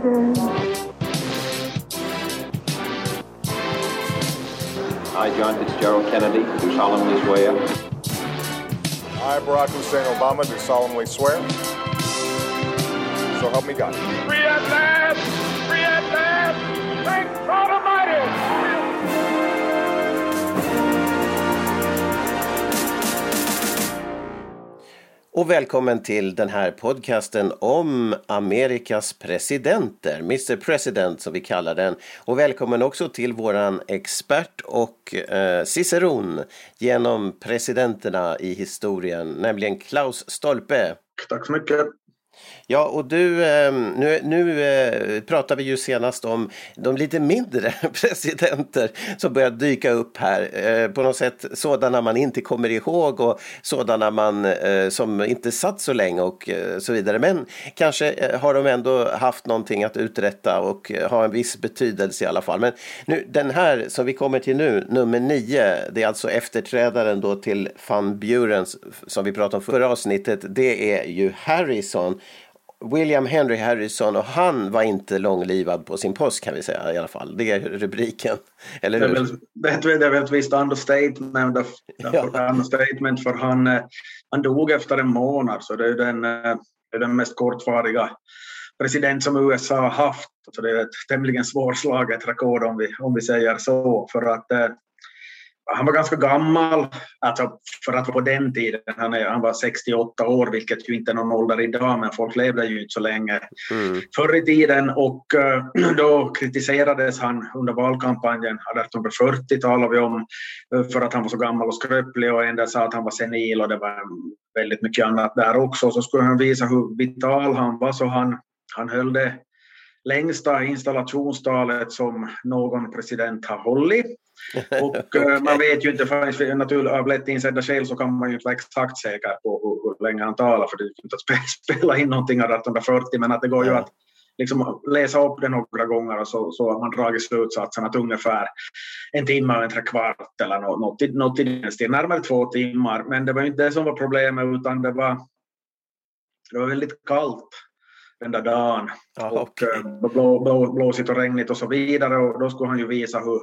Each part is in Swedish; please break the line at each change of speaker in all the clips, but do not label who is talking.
President.
I, John Fitzgerald Kennedy, do solemnly swear
I, Barack Hussein Obama, do solemnly swear. So help me God.
Free at last!
Och välkommen till den här podcasten om Amerikas presidenter, Mr President som vi kallar den. Och välkommen också till våran expert och eh, ciceron genom presidenterna i historien, nämligen Klaus Stolpe.
Tack så mycket.
Ja, och du, ehm, nu, nu eh, pratar vi ju senast om de lite mindre presidenter som börjar dyka upp här. Eh, på något sätt sådana man inte kommer ihåg och sådana man eh, som inte satt så länge och så vidare. Men kanske har de ändå haft någonting att uträtta och ha en viss betydelse i alla fall. Men nu, den här som vi kommer till nu, nummer nio, det är alltså efterträdaren då till Van Buren som vi pratade om förra avsnittet. Det är ju Harrison. William Henry Harrison och han var inte långlivad på sin post kan vi säga i alla fall. Det är rubriken. Eller
Det är
hur?
väl, det är väl ett visst understatement,
Ja.
understatement för han, eh, han dog efter en månad så det är den, eh, det är den mest kortvariga president som USA har haft. Så det är ett tämligen svårslaget rekord om vi, om vi säger så. För att eh, han var ganska gammal, alltså för att vara på den tiden. Han, är, han var 68 år, vilket ju inte är någon ålder idag, men folk levde ju inte så länge
Mm.
förr i tiden och eh, då kritiserades han under valkampanjen 1840 talar vi om eh, för att han var så gammal och skröplig och en del sa att han var senil och det var väldigt mycket annat där också. Så skulle han visa hur vital han var så han, han höll det längsta installationstalet som någon president har hållit. Och eh, man vet ju inte, för naturligt, av lätt insedda skäl så kan man ju inte vara exakt säker på hur, hur länge han talar för det ju inte att spe- spela in någonting av 1840 men att det går ju att liksom läsa upp det några gånger och så, så har man dragit slutsatsen att ungefär en timme och en trekvart eller något, något, i- något i den stilen, närmare två timmar. Men det var ju inte det som var problemet utan det var, det var väldigt kallt den där dagen
Ja,
och
okej.
eh, blå, blå, blåsigt och regnigt och så vidare och då skulle han ju visa hur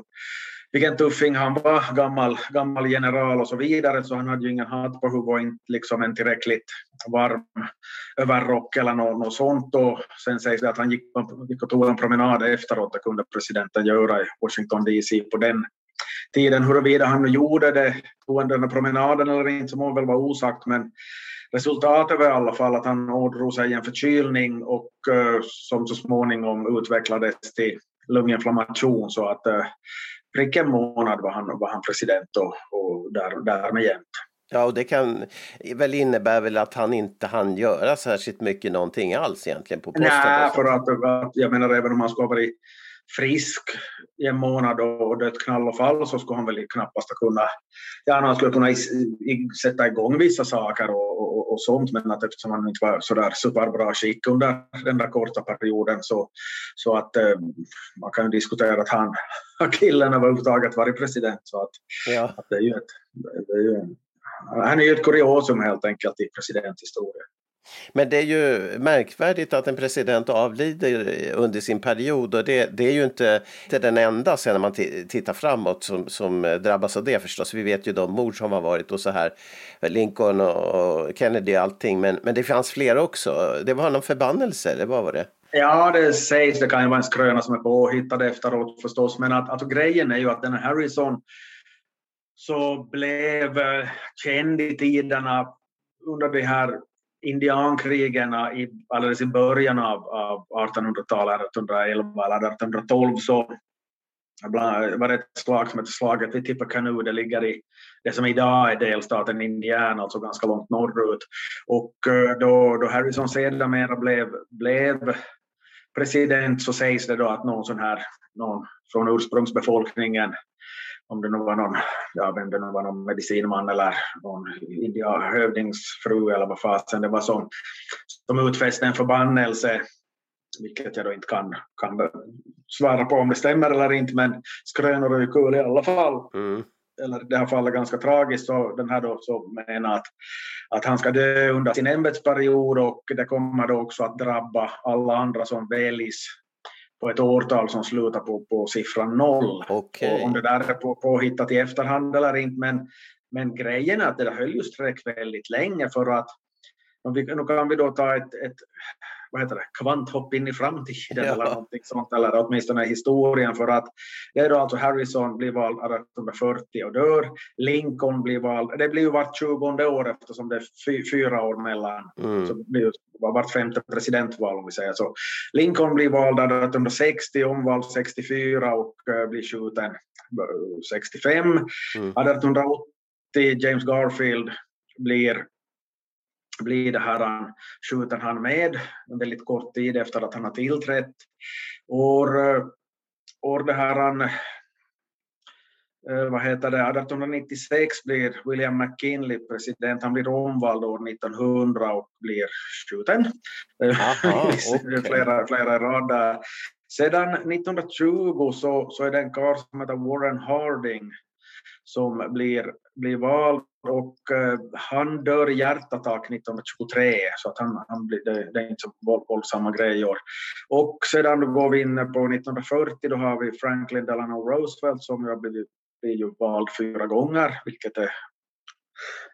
vilken tuffing han var, gammal, gammal general och så vidare, så han hade ju ingen hatt på huvudet och inte liksom en tillräckligt varm överrock eller något, något sånt. Och sen sägs det att han gick, gick och tog en promenad efteråt, det kunde presidenten göra i Washington DC på den tiden. Huruvida han gjorde det, tog den här promenaden eller inte, så må väl vara osagt, men resultatet var i alla fall att han ådrog sig en förkylning och eh, som så småningom utvecklades till lunginflammation så att eh, prick en månad var han, var han president och, och där, därmed jämt.
Ja, och det kan väl innebär väl att han inte hann göra särskilt mycket någonting alls egentligen på posten.
Nej, för att, att jag menar även om han skulle ha varit frisk i en månad och dött knall och fall så skulle han väl knappast ha kunnat, ja han skulle kunna sätta igång vissa saker och, och, och sånt men att eftersom han inte var sådär superbra skick under den där korta perioden så, så att eh, man kan ju diskutera att han, killen överhuvudtaget varit president så att,
Ja.
att det är ju ett, det är ju han är ju ett kuriosum helt enkelt i presidenthistorien.
Men det är ju märkvärdigt att en president avlider under sin period och det, det är ju inte, inte den enda sen när man tittar framåt som, som drabbas av det förstås. Vi vet ju de mord som har varit och så här, Lincoln och Kennedy och allting, men, men det fanns flera också. Det var någon förbannelse, eller vad var det?
Ja, det sägs. Det kan ju vara en skröna som är påhittad efteråt förstås. Men att, att grejen är ju att den här Harrison så blev eh, känd i tiderna under de här indiankrigen i, alldeles i början av, av 1800-talet, 1811 eller 1812, så bland, var det ett slag som hette slaget vid Tippecanoe. Det ligger i det som idag är delstaten Indiana, alltså ganska långt norrut. Och eh, då, då Harrison sedermera blev, blev president så sägs det då att någon sån här, någon från ursprungsbefolkningen, om det nu var någon, ja vem det nu var, någon medicinman eller någon hövdingsfru eller vad fasen det var som, som utfäste en förbannelse, vilket jag då inte kan, kan svara på om det stämmer eller inte, men skrönor är ju kul i alla fall.
Mm.
Eller i det här fallet ganska tragiskt, så den här då så menar att, att han ska dö under sin ämbetsperiod och det kommer då också att drabba alla andra som väljs på ett årtal som slutar på, på siffran noll. Och om det där är på, påhittat i efterhand eller inte, men, men grejen är att det där höll ju sträck väldigt länge för att vi, nu kan vi då ta ett, ett vad heter det, kvanthopp in i framtiden
Ja.
eller någonting sånt, eller åtminstone historien för att det är då alltså Harrison blir vald 1840 och dör, Lincoln blir vald, det blir ju vart 20 år eftersom det är fy, fyra år mellan,
Mm.
så blir ju vart femte presidentval om vi säger så. Lincoln blir vald 1860, omvald 64 och eh, blir skjuten eh, 65.
Mm.
1880 James Garfield blir blir det här, han, skjuten han med en väldigt kort tid efter att han har tillträtt. År, eh, år det här, eh, vad heter det, 1896 blir William McKinley president. Han blir omvald år 1900 och blir skjuten.
Aha, okej.
flera, flera rader. Sedan 1920 så, så är det en karl som heter Warren Harding som blir, blir vald och eh, han dör i hjärtattack 1923 så att han, han blir, det, det är inte så våld, våldsamma grejer. Och sedan går vi in på 1940 då har vi Franklin Delano Roosevelt som har blivit, blivit ju vald fyra gånger vilket är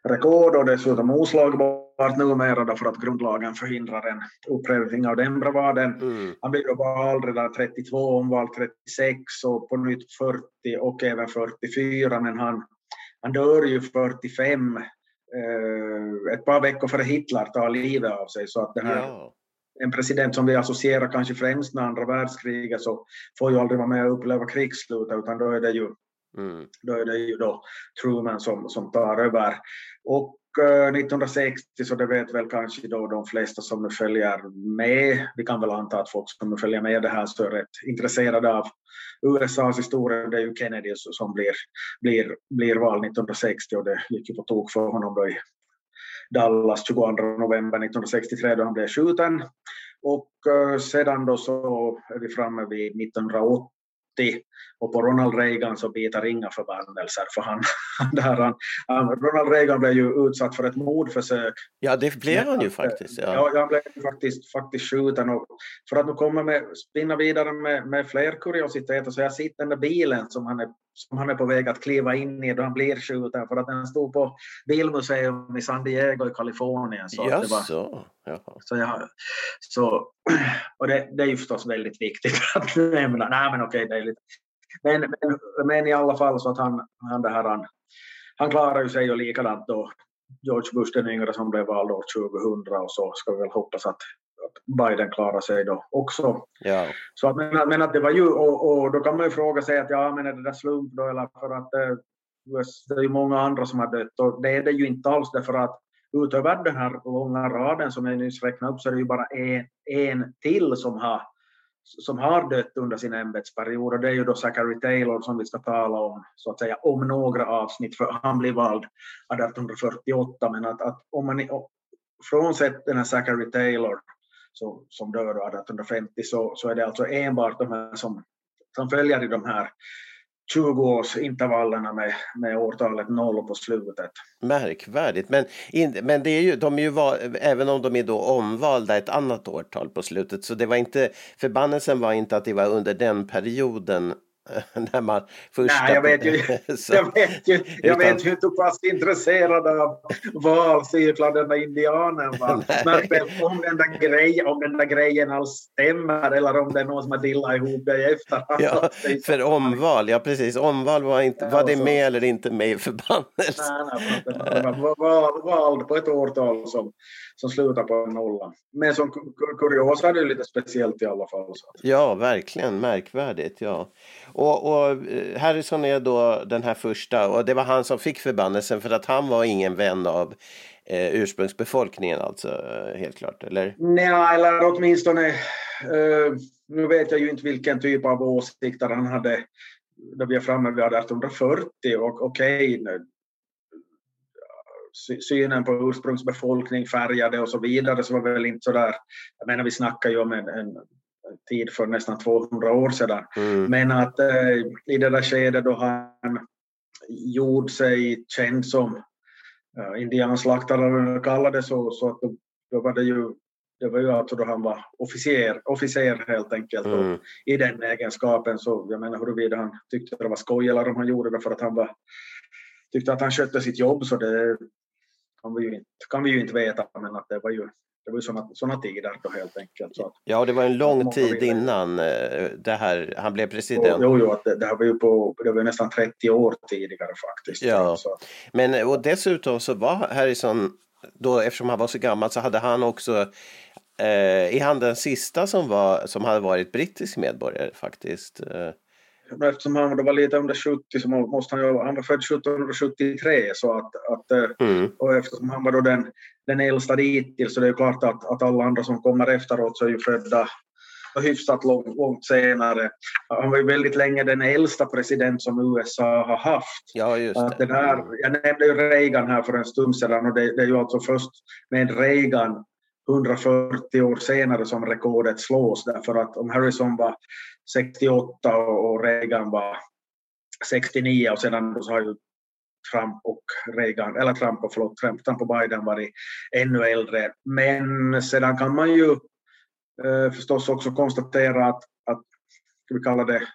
rekord och dessutom oslagbart numera för att grundlagen förhindrar en upprepning av den bravaden.
Mm.
Han blev vald redan 32, omvald 36 och på nytt 40 och även 44 men han, han dör ju 45 eh, ett par veckor före Hitler tar livet av sig så att det här,
Ja.
en president som vi associerar kanske främst med andra världskriget så får ju aldrig vara med och uppleva krigsslutet utan då är det ju
Mm.
då är det ju då Truman som, som tar över. Och 1960, eh, så det vet väl kanske då de flesta som nu följer med, vi kan väl anta att folk som nu följer med det här så är rätt intresserade av USAs historia, det är ju Kennedy som blir, blir, blir vald 1960 och det gick ju på tok för honom då i Dallas 22 november 1963 då han blev skjuten. Och eh, sedan då så är vi framme vid 1980 och på Ronald Reagan så biter inga förbannelser för han, där han, han, Ronald Reagan blev ju utsatt för ett mordförsök.
ja, det blev han ju faktiskt.
Ja,
Ja.
jag blev faktiskt, faktiskt skjuten och för att nu komma med, spinna vidare med, med fler kuriositeter så jag sitter den där bilen som han, är, som han är på väg att kliva in i då han blir skjuten för att den stod på bilmuseum i San Diego i Kalifornien. Så att det var,
Jaså? Jaha.
så jag, så, och det, det är ju förstås väldigt viktigt att nämna. Nej, men okej, det är lite. Men, men, men i alla fall så att han, han, det här, han, han klarar ju sig och likadant då George Bush den yngre som blev vald år 2000 och så ska vi väl hoppas att Biden klarar sig då också.
Ja.
Så att, men, men att det var ju, och, och då kan man ju fråga sig att ja, men är det där slump då eller för att eh, det är ju många andra som har dött och det är det ju inte alls därför att utöver den här långa raden som jag nyss räknade upp så är det ju bara en, en till som har, som har dött under sin ämbetsperiod och det är ju då Zachary Taylor som vi ska tala om så att säga om några avsnitt för han blev vald 1848 men att, att om man frånsett den här Zachary Taylor så, som dör då 1850 så, så är det alltså enbart de här som, som följer i de här 20-årsintervallerna med, med årtalet noll på slutet.
Märkvärdigt. Men, in, men det är ju, de är ju val, även om de är då omvalda ett annat årtal på slutet. Så det var inte, förbannelsen var inte att det var under den perioden när man första...
Nej, jag vet ju, jag vet ju, jag
Utan-
vet ju inte hur pass intresserad av valcirklar den indianen var.
Nej.
Men om den, där grejen, om den där grejen alls stämmer eller om det är någon som har dillat ihop det i efterhand.
Ja, för omval, ja precis. Omval var, inte, var det med eller inte med i förbannelsen?
Nej, nej, det var val- vald på ett årtal som, som slutar på en nolla. Men som kur- kuriosa är det lite speciellt i alla fall.
Ja, verkligen märkvärdigt. Ja. Och, och eh, Harrison är då den här första och det var han som fick förbannelsen för att han var ingen vän av eh, ursprungsbefolkningen alltså, eh, helt klart, eller?
Nej, eller åtminstone uh, nu vet jag ju inte vilken typ av åsikter han hade då vi är framme vid 1840 och okej, okay, synen på ursprungsbefolkning färgade och så vidare så var väl inte så där, jag menar vi snackar ju om en, en tid för nästan 200 år sedan, mm. men att eh, i det där skedet då han gjorde sig känd som uh, indianslaktare kallades så, så att då, då var det ju det var ju alltså då han var officer, officer helt enkelt. Mm. I den egenskapen så, jag menar huruvida han tyckte det var skoj eller om han gjorde det för att han var, tyckte att han skötte sitt jobb så det kan vi ju inte, kan vi ju inte veta men att det var ju det var ju sådana, sådana tider då helt enkelt. Så att,
ja, det var en lång tid innan eh, det här, han blev president.
Jo, jo att det, det här var ju på, det var nästan 30 år tidigare faktiskt.
Ja, men och dessutom så var Harrison då, eftersom han var så gammal så hade han också Eh, är han den sista som, var, som hade varit brittisk medborgare faktiskt? Eh.
Eftersom han var lite under 70 så måste han ju, han var född 1773 så att, att eh, mm. och eftersom han var då den, den äldsta dittills så det är klart att, att alla andra som kommer efteråt så är ju födda hyfsat långt, långt senare. Han var ju väldigt länge den äldsta president som USA har haft.
Ja, just det.
Den här, jag nämnde ju Reagan här för en stund sedan och det, det är ju alltså först med Reagan 140 år senare som rekordet slås därför att om Harrison var 68 och Reagan var 69 och sedan så har ju Trump och Reagan, eller Trump och, förlåt, Trump, Trump och Biden varit ännu äldre. Men sedan kan man ju eh, förstås också konstatera att, att ska vi kalla det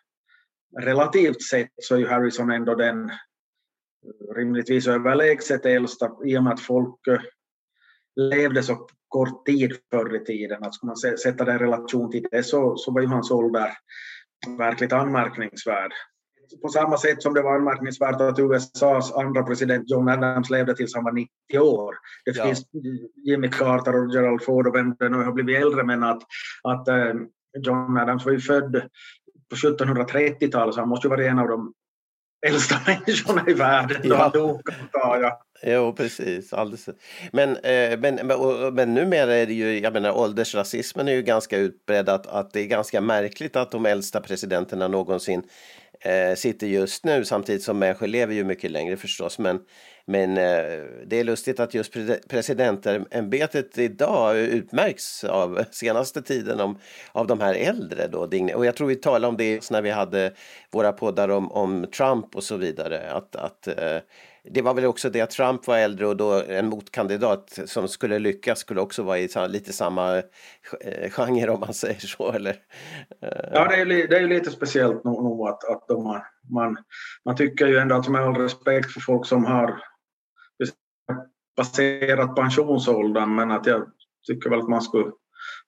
relativt sett så är ju Harrison ändå den eh, rimligtvis överlägset äldsta i och med att folk eh, levde så kort tid förr i tiden. Att ska man sätta det i relation till det så, så var ju hans ålder verkligt anmärkningsvärd. På samma sätt som det var anmärkningsvärt att USAs andra president John Adams levde tills han var 90 år. Det ja. finns Jimmy Carter och Gerald Ford och vem det nu har blivit äldre men att, att eh, John Adams var ju född på 1730-talet så han måste ju vara en av de äldsta människorna i världen. Ja. Dog, jag.
Jo, precis. Alldeles. Men, eh, men, men, men numera är det ju, jag menar åldersrasismen är ju ganska utbredd att, att det är ganska märkligt att de äldsta presidenterna någonsin eh, sitter just nu samtidigt som människor lever ju mycket längre förstås. Men, men eh, det är lustigt att just presidentämbetet idag utmärks av senaste tiden om, av de här äldre. Då, och jag tror vi talade om det när vi hade våra poddar om, om Trump och så vidare. Att, att eh, det var väl också det att Trump var äldre och då en motkandidat som skulle lyckas skulle också vara i lite samma eh, genre om man säger så. Eller?
Ja, det är, det är lite speciellt nog att, att de, man, man tycker ju ändå att med all respekt för folk som har passerat pensionsåldern men att jag tycker väl att man skulle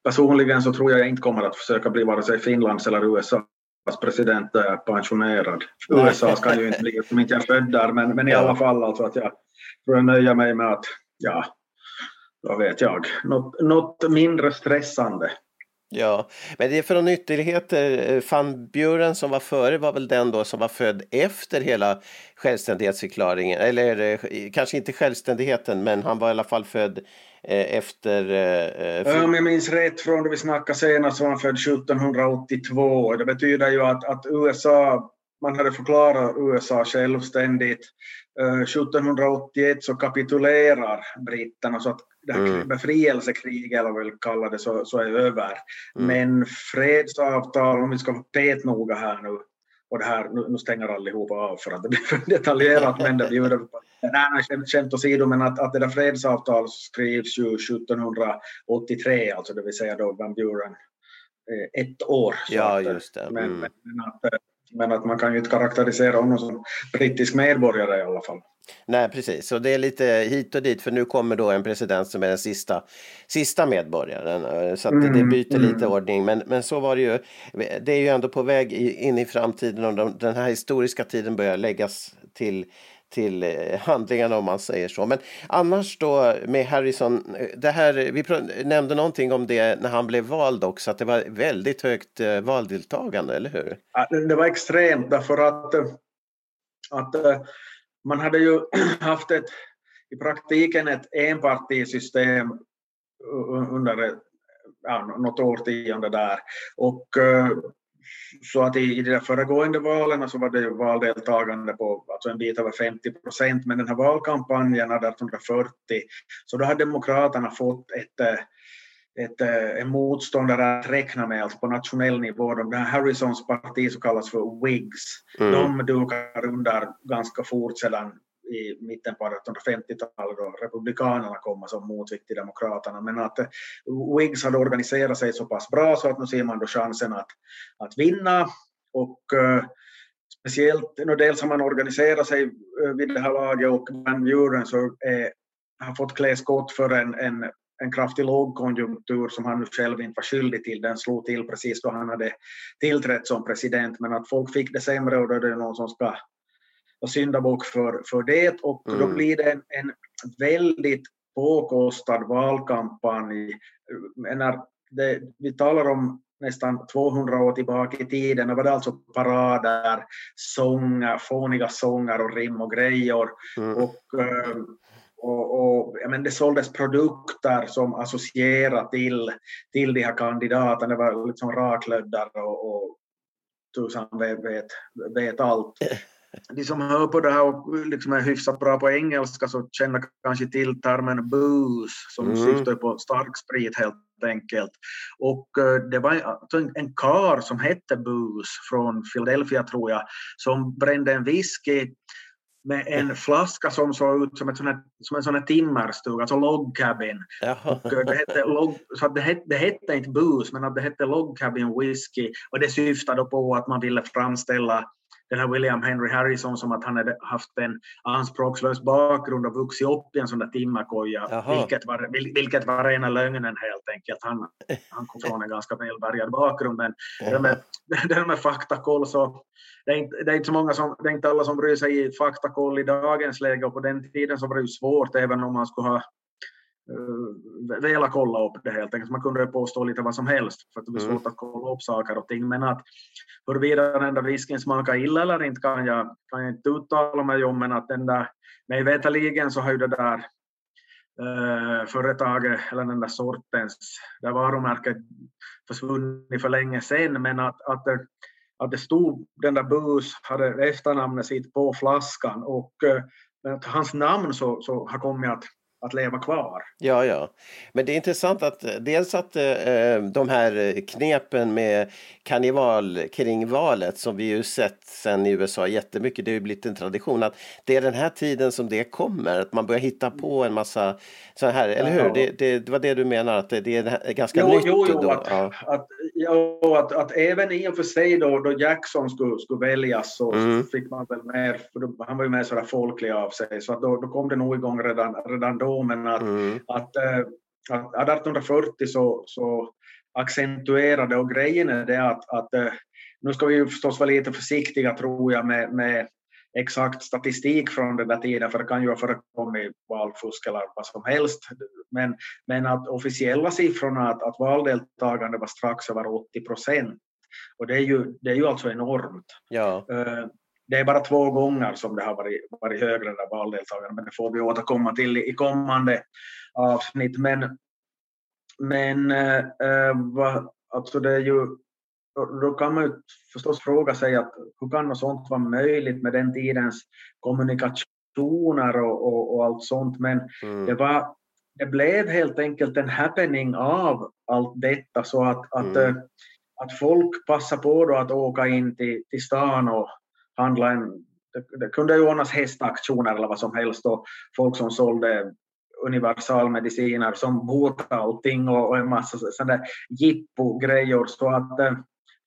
personligen så tror jag inte kommer att försöka bli vare sig Finlands eller USA president är pensionerad. USA ska ju inte bli som inte är född där men, men i alla fall alltså att jag tror jag nöjer mig med att ja, vad vet jag, något, något mindre stressande.
Ja, men det är från ytterligheter. Van Buren som var före var väl den då som var född efter hela självständighetsförklaringen. Eller eh, kanske inte självständigheten, men han var i alla fall född efter...
Eh, Om jag minns rätt från det vi snackade senast så var han född 1782. Det betyder ju att, att USA man hade förklarat USA självständigt. 1781 så kapitulerar britterna så att det här mm. befrielsekriget, eller väl kalla det, så, så är över. Mm. Men fredsavtal, om vi ska vara petnoga här nu, och det här, nu, nu stänger allihopa av för att det blir för detaljerat, men det bjuder på... Nej, skämt, skämt åsido, men att, att det där fredsavtalet skrivs ju 1783, alltså det vill säga då Van Buren eh, ett år.
Ja, just det.
Mm. Men, men, att, men att man kan ju inte karaktärisera honom som brittisk medborgare i alla fall.
Nej, precis. Och det är lite hit och dit, för nu kommer då en president som är den sista, sista medborgaren. Så att det, mm, byter mm. lite ordning. Men, men så var det ju. Det är ju ändå på väg in i framtiden och de, den här historiska tiden börjar läggas till till eh, handlingarna om man säger så. Men annars då med Harrison, eh, det här, vi nämnde någonting om det när han blev vald också, att det var väldigt högt eh, valdeltagande, eller hur?
Det var extremt därför att, att man hade ju haft ett, i praktiken ett enpartisystem under ja, något årtionde där. Och så att i, i de föregående valen så var det valdeltagande på alltså en bit över 50 procent, men den här valkampanjen 1840 så då har Demokraterna fått ett eh, ett, eh, en motståndare att räkna med alltså på nationell nivå. De här Harrisons parti som kallas för Whigs, mm. de dukar under ganska fort sedan i mitten på 1850-talet då republikanerna kom som motvikt till demokraterna. Men att Whigs hade organiserat sig så pass bra så att nu ser man då chansen att, att vinna. Och uh, speciellt, dels har man organiserat sig eh, vid det här laget och Van Buren så är, har fått klä skott för en, en en kraftig lågkonjunktur som han själv inte var skyldig till. Den slog till precis då han hade tillträtt som president, men att folk fick det sämre och då är det någon som ska vara syndabock för, för det och mm. då blir det en, en väldigt påkostad valkampanj. När det, vi talar om nästan 200 år tillbaka i tiden, då var det alltså parader, sånger, fåniga sånger och rim och grejer. Mm. Och, eh, och, och men det såldes produkter som associerade till, till de här kandidaterna. Det var liksom raklöddar och, och tusan vet, vet, vet allt. De som hör på det här och liksom är hyfsat bra på engelska så känner kanske till termen booze som mm. syftar på starksprit helt enkelt. Och uh, det var alltså en, en kar som hette Booze från Philadelphia tror jag som brände en whisky med en flaska som såg ut som, ett sånt som en sån här timmerstuga, alltså log cabin. Och eh, det, hette log, så det, hette, det hette inte booze, men att det hette log cabin whisky och det syftade på att man ville framställa den här William Henry Harrison som att han hade haft en anspråkslös bakgrund och vuxit upp i en sån där timmerkoja, vilket var, vilket var rena lögnen helt enkelt. Han, han kom från en ganska välbärgad bakgrund, men det med, det med faktakoll så det är, inte, det är inte så många som, det är inte alla som bryr sig i faktakoll i dagens läge och på den tiden så var det ju svårt även om man skulle ha velat kolla upp det helt enkelt. Man kunde påstå lite vad som helst för att det blir mm. svårt att kolla upp saker och ting. Men att huruvida den där whiskyn smakar illa eller inte kan jag, kan jag inte uttala mig om. Men att den där, mig veterligen så har ju det där uh, företaget eller den där sortens, det varumärket försvunnit för länge sedan. Men att, att att det stod den där Bus hade efternamnet sitt på flaskan och uh, hans namn så, så har kommit att att leva kvar.
Ja, ja. Men det är intressant att dels att eh, de här knepen med karneval kring valet som vi ju sett sen i USA jättemycket, det har ju blivit en tradition att det är den här tiden som det kommer, att man börjar hitta på en massa så här, eller hur? Det, det, det var det du menar, att det, det är ganska
jo,
nytt?
Jo, jo,
då.
Att, ja. att, ja, att, att även i och för sig då, då Jackson skulle, skulle väljas så, mm. så fick man väl mer, för då, han var ju mer sådär folklig av sig, så att då, då kom det nog igång redan, redan då, men att, mm. att, äh, att 1840 så, så accentuerade och grejen är det att, att äh, nu ska vi ju förstås vara lite försiktiga tror jag med, med exakt statistik från den där tiden, för det kan ju ha förekommit valfusk eller vad som helst. Men, men att officiella siffrorna att, att valdeltagande var strax över 80 procent. Och det är, ju, det är ju alltså enormt.
Ja.
Uh, det är bara två gånger som det har varit, varit högre där valdeltagande, men det får vi återkomma till i kommande avsnitt. Men, men äh, va, alltså det är ju, då kan man ju förstås fråga sig att hur kan något sånt vara möjligt med den tidens kommunikationer och, och, och allt sånt, men mm. det, var, det blev helt enkelt en happening av allt detta så att, att, mm. att folk passade på att åka in till, till stan och handla en... Det, det kunde ju ordnas hästaktioner eller vad som helst och folk som sålde universalmediciner som botade allting och, och en massa sådana jippo-grejer så att eh,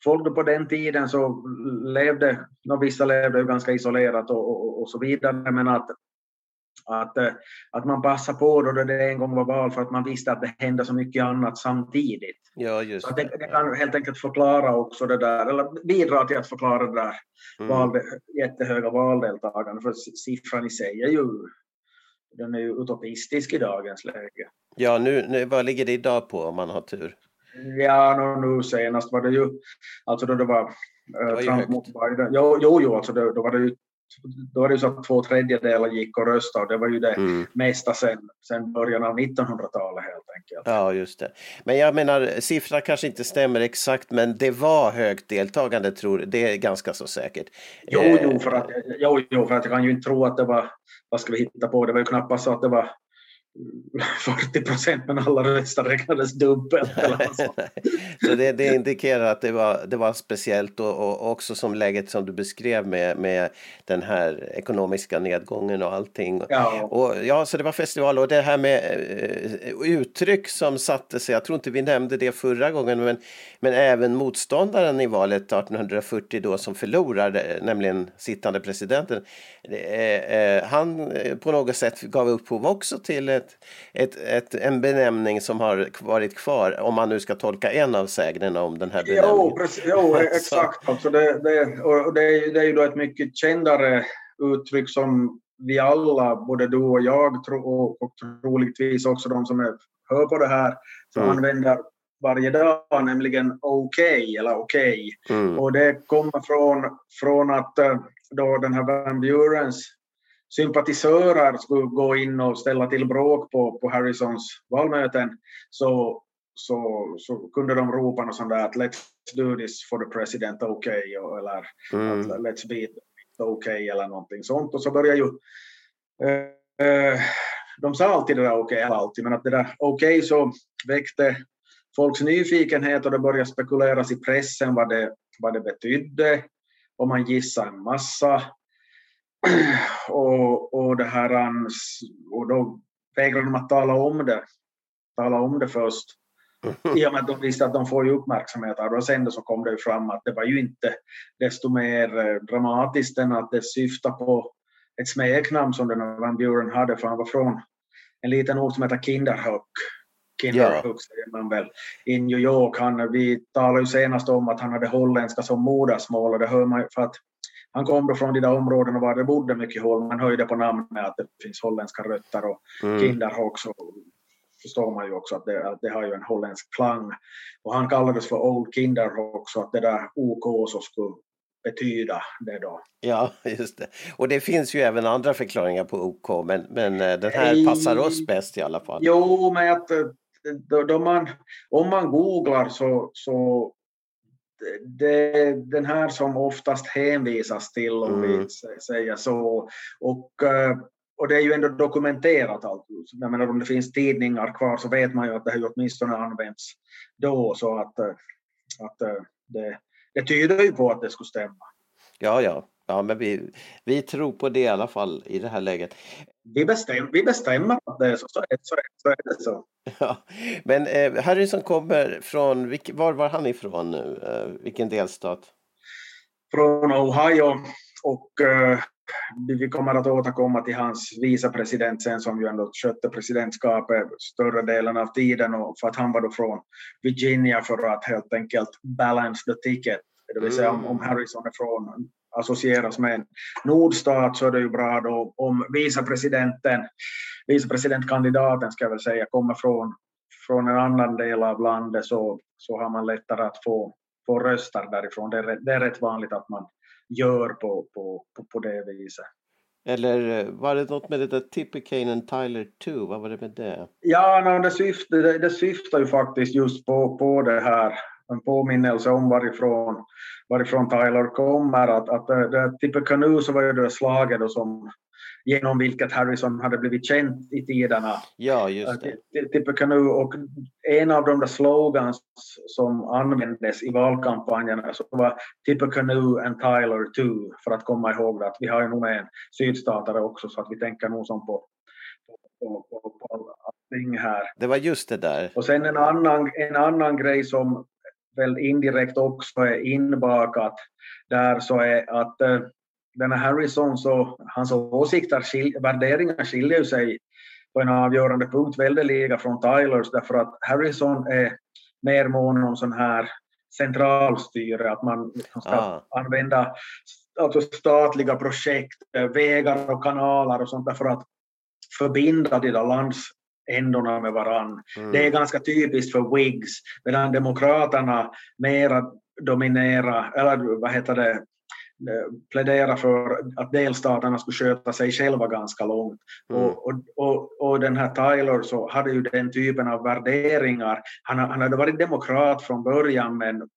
folk på den tiden så levde, vissa levde ju ganska isolerat och, och, och, så vidare, men att, att, eh, att man passade på då det en gång var val för att man visste att det hände så mycket annat samtidigt.
Ja, just
så det, det kan helt enkelt förklara också det där, eller bidra till att förklara det där mm. val, jättehöga valdeltagande, för siffran i sig är ju den är ju utopistisk i dagens läge.
Ja, nu, nu, vad ligger det idag på om man har tur?
Ja, no, nu senast var det ju, alltså då det var, eh, det var Trump mot Biden. Jo, jo, jo alltså då, då var det ju då var det ju så att två tredjedelar gick och röstade och det var ju det
Mm.
mesta sen, sen början av 1900-talet helt enkelt.
Ja, just det. Men jag menar, siffrorna kanske inte stämmer exakt, men det var högt deltagande, tror Det är ganska så säkert.
Jo,
Eh,
jo, för att, jo, jo, för att jag kan ju inte tro att det var, vad ska vi hitta på, det var ju knappast så att det var 40 procent men alla röster räknades dubbelt. Sånt.
så det, det indikerar att det var, det var speciellt och, och också som läget som du beskrev med, med den här ekonomiska nedgången och allting.
Ja.
Och, ja, så det var festival och det här med eh, uttryck som satte sig, jag tror inte vi nämnde det förra gången, men, men även motståndaren i valet 1840 då som förlorade, nämligen sittande presidenten, eh, eh, han eh, på något sätt gav upphov också till ett, ett, ett, en benämning som har varit kvar, om man nu ska tolka en av sägnerna om den här benämningen.
Jo, precis, jo exakt. Alltså det, det, och det, är, det är ju då ett mycket kändare uttryck som vi alla, både du och jag och, och troligtvis också de som är, hör på det här, som
Mm.
använder varje dag, nämligen okej eller okej.
Mm.
Och det kommer från, från att eh, då den här Van Burens sympatisörer skulle gå in och ställa till bråk på, på Harrisons valmöten så, så, så kunde de ropa något sånt där att let's do this for the president, okay, eller
Mm.
let's beat okay, eller någonting sånt. Och så börjar ju eh, eh, de sa alltid det där okej, alltid, men att det där okej så väckte folks nyfikenhet och det började spekuleras i pressen vad det, vad det betydde och man gissade en massa. Och, och, det här, ans- och då vägrade de att tala om det, tala om det först. I och med att de visste att de får ju uppmärksamhet av det. Och sen så kom det fram att det var ju inte desto mer eh, dramatiskt än att det syftar på ett smeknamn som den här Van Buren hade, för han var från en liten ort som heter Kinderhook. Kinderhook säger man väl. I New York. Han, vi talade ju senast om att han hade holländska som modersmål och det hör man ju för att han kom då från de där områdena var det bodde mycket håll. Man det på namnet att det finns holländska rötter och
Mm.
Kinderhook så förstår man ju också att det, att det har ju en holländsk klang. Och han kallades för Old Kinderhook så att det där OK så skulle betyda det då.
Ja, just det. Och det finns ju även andra förklaringar på OK, men, men eh, den här passar oss bäst i alla fall.
Jo, men att eh, då, då man, om man googlar så, så det, den här som oftast hänvisas till, om vi
Mm.
sä- säger så. Och, eh, och det är ju ändå dokumenterat allt. Jag menar, om det finns tidningar kvar så vet man ju att det har ju åtminstone använts då. Så att, eh, att eh, det, det tyder ju på att det skulle stämma.
Ja, ja. Ja, men vi, vi tror på det i alla fall i det här läget.
Vi, bestäm, vi bestämmer att det är så. Så är, så så är det så.
Ja. Men eh, Harrison kommer från, vilk, var var han ifrån nu? Eh, vilken delstat?
från Ohio och eh, vi kommer att återkomma till hans vicepresident sen som ju ändå skötte presidentskapet större delen av tiden och för att han var då från Virginia för att helt enkelt balance the ticket. Det vill säga om, om Harrison är från associeras med en nordstat så är det ju bra då om vicepresidenten, vicepresidentkandidaten ska jag väl säga, kommer från, från en annan del av landet så, så har man lättare att få, få röster därifrån. Det är, det är rätt vanligt att man gör på, på, på, på det viset.
Eller var det något med det där Tippecane Tyler 2? Vad var det med det?
Ja, no, det, syftar, det, det syftar ju faktiskt just på, på det här, en påminnelse om varifrån, varifrån Tyler kommer. Att, att det, det, Tippecanoe så var ju det slaget då som, genom vilket Harrison hade blivit känd i tiderna.
Ja, just det.
Ti- Tippecanoe och en av de där slogans som användes i valkampanjerna så var Tippecanoe and Tyler too för att komma ihåg att vi har ju nog en sydstatare också så att vi tänker nog som på, på, på, på allting här.
Det var just det där.
Och sen en annan, en annan grej som väl indirekt också är inbakat där så är att eh, den här Harrison så hans åsikter, skil, värderingar skiljer sig på en avgörande punkt väldeliga från Tylers därför att Harrison är mer mån om sån här centralstyre, att man ska
Ah.
använda alltså statliga projekt, eh, vägar och kanaler och sånt där för att förbinda de där landsändorna med varann.
Mm.
Det är ganska typiskt för Whigs, medan Demokraterna mera dominera, eller vad heter det, plädera för att delstaterna skulle sköta sig själva ganska långt. Mm. Och, och, och, och, den här Tyler så hade ju den typen av värderingar. Han, han hade varit demokrat från början men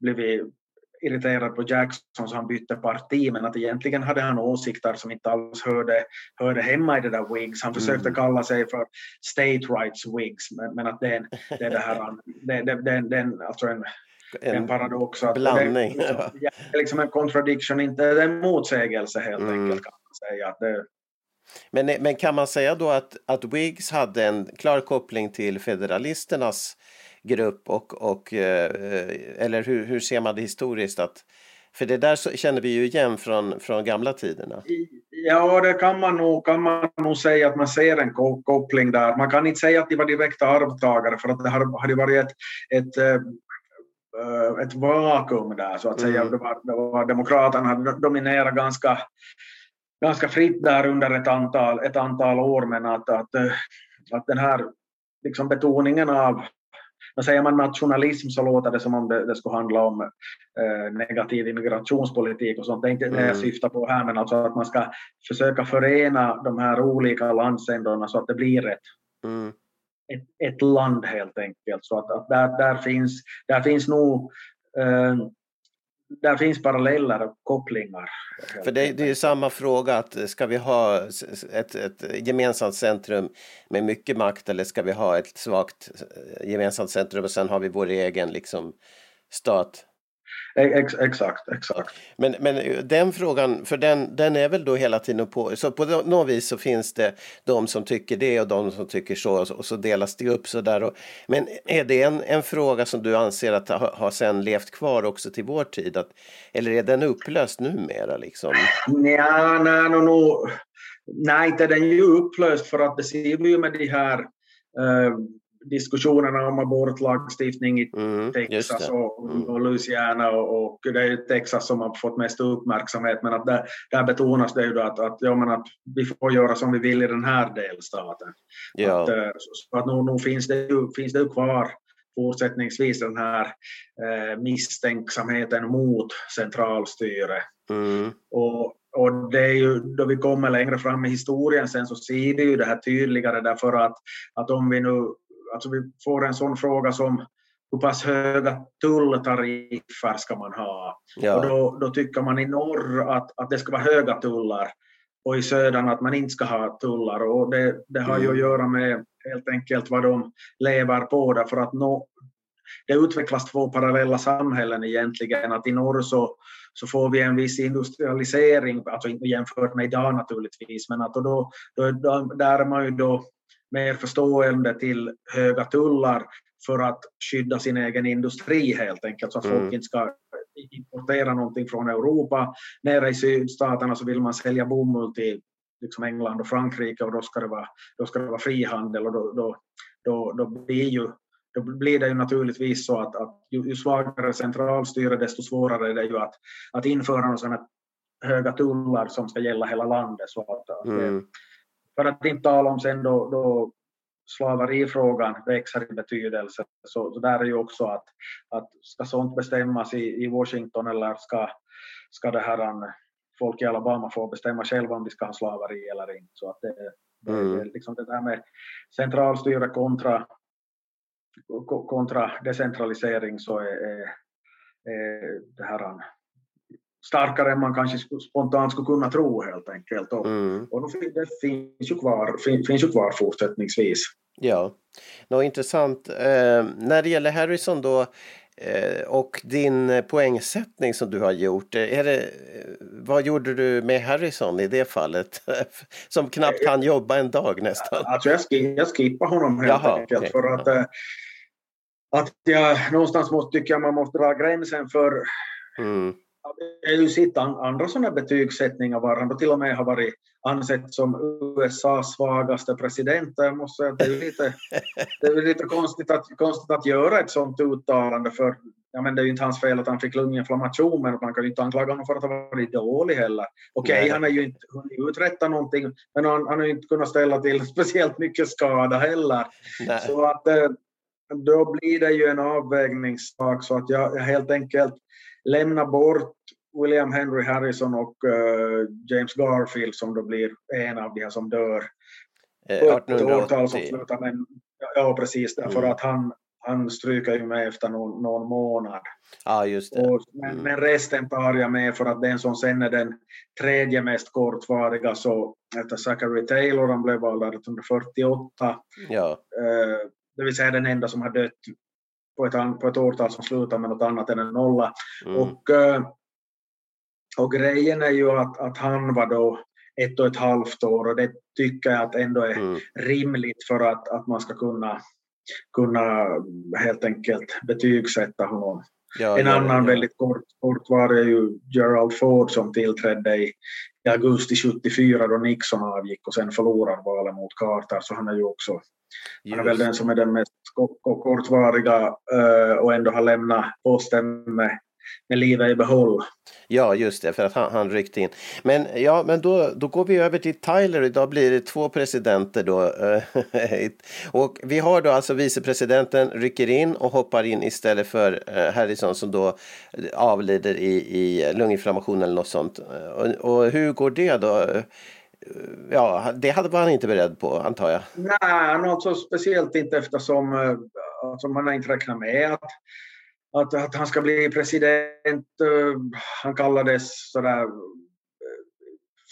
blivit irriterad på Jackson så han bytte parti men att egentligen hade han åsikter som inte alls hörde, hörde hemma i det där Whigs. Han försökte mm. kalla sig för state rights Whigs men, men att det är, det är det här, det, det, det, det, alltså en, en, en paradox. Att
blandning.
Det, liksom, det är liksom en contradiction, inte det är en motsägelse helt mm. enkelt kan man säga. Att det,
men, men kan man säga då att, att Whigs hade en klar koppling till federalisternas grupp och, och eh, eller hur, hur ser man det historiskt? Att, för det där känner vi ju igen från, från gamla tiderna.
Ja, det kan man, nog, kan man nog säga att man ser en koppling där. Man kan inte säga att de var direkta arvtagare för att det hade varit ett, ett eh, ett vakuum där så att säga. Mm. Det var, det var Demokraterna hade dominerat ganska, ganska fritt där under ett antal, ett antal år men att, att, att den här liksom betoningen av när säger man nationalism så låter det som om det, det skulle handla om eh, negativ immigrationspolitik och sånt. Det är inte mm. det jag mm. syftar på här, men alltså att man ska försöka förena de här olika landsändarna så att det blir ett, mm. ett, ett, land helt enkelt. Så att, att där, där, finns, där finns nog eh, där finns paralleller och kopplingar.
För det, det är samma fråga, att ska vi ha ett, ett gemensamt centrum med mycket makt eller ska vi ha ett svagt eh, gemensamt centrum och sen har vi vår egen liksom, stat?
Ex, exakt, exakt.
Men, men den frågan, för den, den är väl då hela tiden på, så på något vis så finns det de som tycker det och de som tycker så och så, delas det upp så där. Och, men är det en, en fråga som du anser att har ha sen levt kvar också till vår tid? Att, eller är den upplöst numera liksom?
Ja, nej, no, no. nej, inte den är ju upplöst för att det ser vi ju med de här uh, diskussionerna om abortlagstiftning i mm, Texas och, mm. och Louisiana och, och, det är Texas som har fått mest uppmärksamhet men att där, där betonas det ju att, att, ja, men att vi får göra som vi vill i den här delstaten. Ja. Att, eh, så att nu, nu finns, det ju, finns det ju kvar fortsättningsvis den här eh, misstänksamheten mot centralstyre. Mm. Och, och det är ju då vi kommer längre fram i historien sen så ser vi ju det här tydligare därför att, att om vi nu alltså vi får en sån fråga som hur pass höga tulltariffer ska man ha? Ja. Och då, då tycker man i norr att, att det ska vara höga tullar och i södern att man inte ska ha tullar. Och det, det har mm. ju att göra med helt enkelt vad de lever på därför att no, det utvecklas två parallella samhällen egentligen. Att i norr så, så får vi en viss industrialisering, alltså jämfört med idag naturligtvis, men att då, då, då, där är man ju då mer förstående till höga tullar för att skydda sin egen industri helt enkelt, så att mm. folk inte ska importera någonting från Europa. Nere i sydstaterna så vill man sälja bomull till liksom England och Frankrike och då ska det vara, då ska det vara frihandel och då, då, då, då blir ju då blir det ju naturligtvis så att, att ju, ju svagare centralstyre desto svårare är det ju att, att införa sådana höga tullar som ska gälla hela landet. Så att, mm. För att inte tala om sen då, då slaverifrågan växer i betydelse. Så, så där är ju också att, att ska sånt bestämmas i, i Washington eller ska, ska det här folk i Alabama få bestämma själva om de ska ha slaveri eller inte. Så att det, mm. det, liksom det där med centralstyre kontra, kontra decentralisering så är, är, är det här starkare än man kanske spontant skulle kunna tro helt enkelt. Och, mm. och det finns ju, kvar, finns ju kvar fortsättningsvis.
Ja, Nå, intressant. Eh, när det gäller Harrison då eh, och din poängsättning som du har gjort. Är det, vad gjorde du med Harrison i det fallet? som knappt kan jobba en dag nästan.
Alltså jag, skip, jag skippar honom helt Jaha, enkelt. Okay. För att, ja. Eh, att jag någonstans måste, tycker jag man måste dra gränsen för mm det är ju sitt andra sådana betygssättningar var han då till och med har varit ansett som USAs svagaste president. Jag måste säga att det är lite, det är lite konstigt, att, konstigt att göra ett sådant uttalande för ja, men det är ju inte hans fel att han fick lunginflammation men man kan ju inte anklaga honom för att ha varit dålig heller. Okej, okay, han har ju inte hunnit uträtta någonting men han, han har ju inte kunnat ställa till speciellt mycket skada heller. Nej. Så att eh, då blir det ju en avvägningssak så att jag helt enkelt lämnar bort William Henry Harrison och uh, James Garfield som då blir en av de här som dör.
Eh,
På ett årtal som
1880.
slutar med, ja precis, därför
Mm.
att han, han stryker ju med efter någon, någon månad.
Ja, just det.
Och, men,
Mm.
men resten tar jag med för att den som sen är den tredje mest kortvariga så heter Zachary Taylor, han blev vald 1848.
Ja,
Eh, det vill säga den enda som har dött på ett, på ett årtal som slutar med något annat än en nolla.
mm.
Och, eh, och grejen är ju att, att han var då ett och ett halvt år och det tycker jag att ändå är
Mm.
rimligt för att, att man ska kunna, kunna helt enkelt betygsätta honom.
Ja,
En
ja,
annan
ja.
väldigt kort, kortvarig är ju Gerald Ford som tillträdde i, i augusti 74 då Nixon avgick och sen förlorade valet mot Carter så han är ju också han är väl den som är den mest ko- ko- kortvariga eh, och ändå har lämnat posten med, med livet i behåll.
Ja, just det, för att han, han ryckte in. Men, ja, men då, då går vi över till Tyler. Idag blir det två presidenter. Då. eh, och vi har då alltså vicepresidenten rycker in och hoppar in istället för eh, Harrison som då avlider i, i lunginflammation eller något sånt. Eh, Och, och hur går det då? Eh, Ja, det hade var han inte beredd på, antar jag.
Nej, något så speciellt inte eftersom eh, alltså man har inte räknat med att, att, att han ska bli president. eh, Han kallades sådär eh,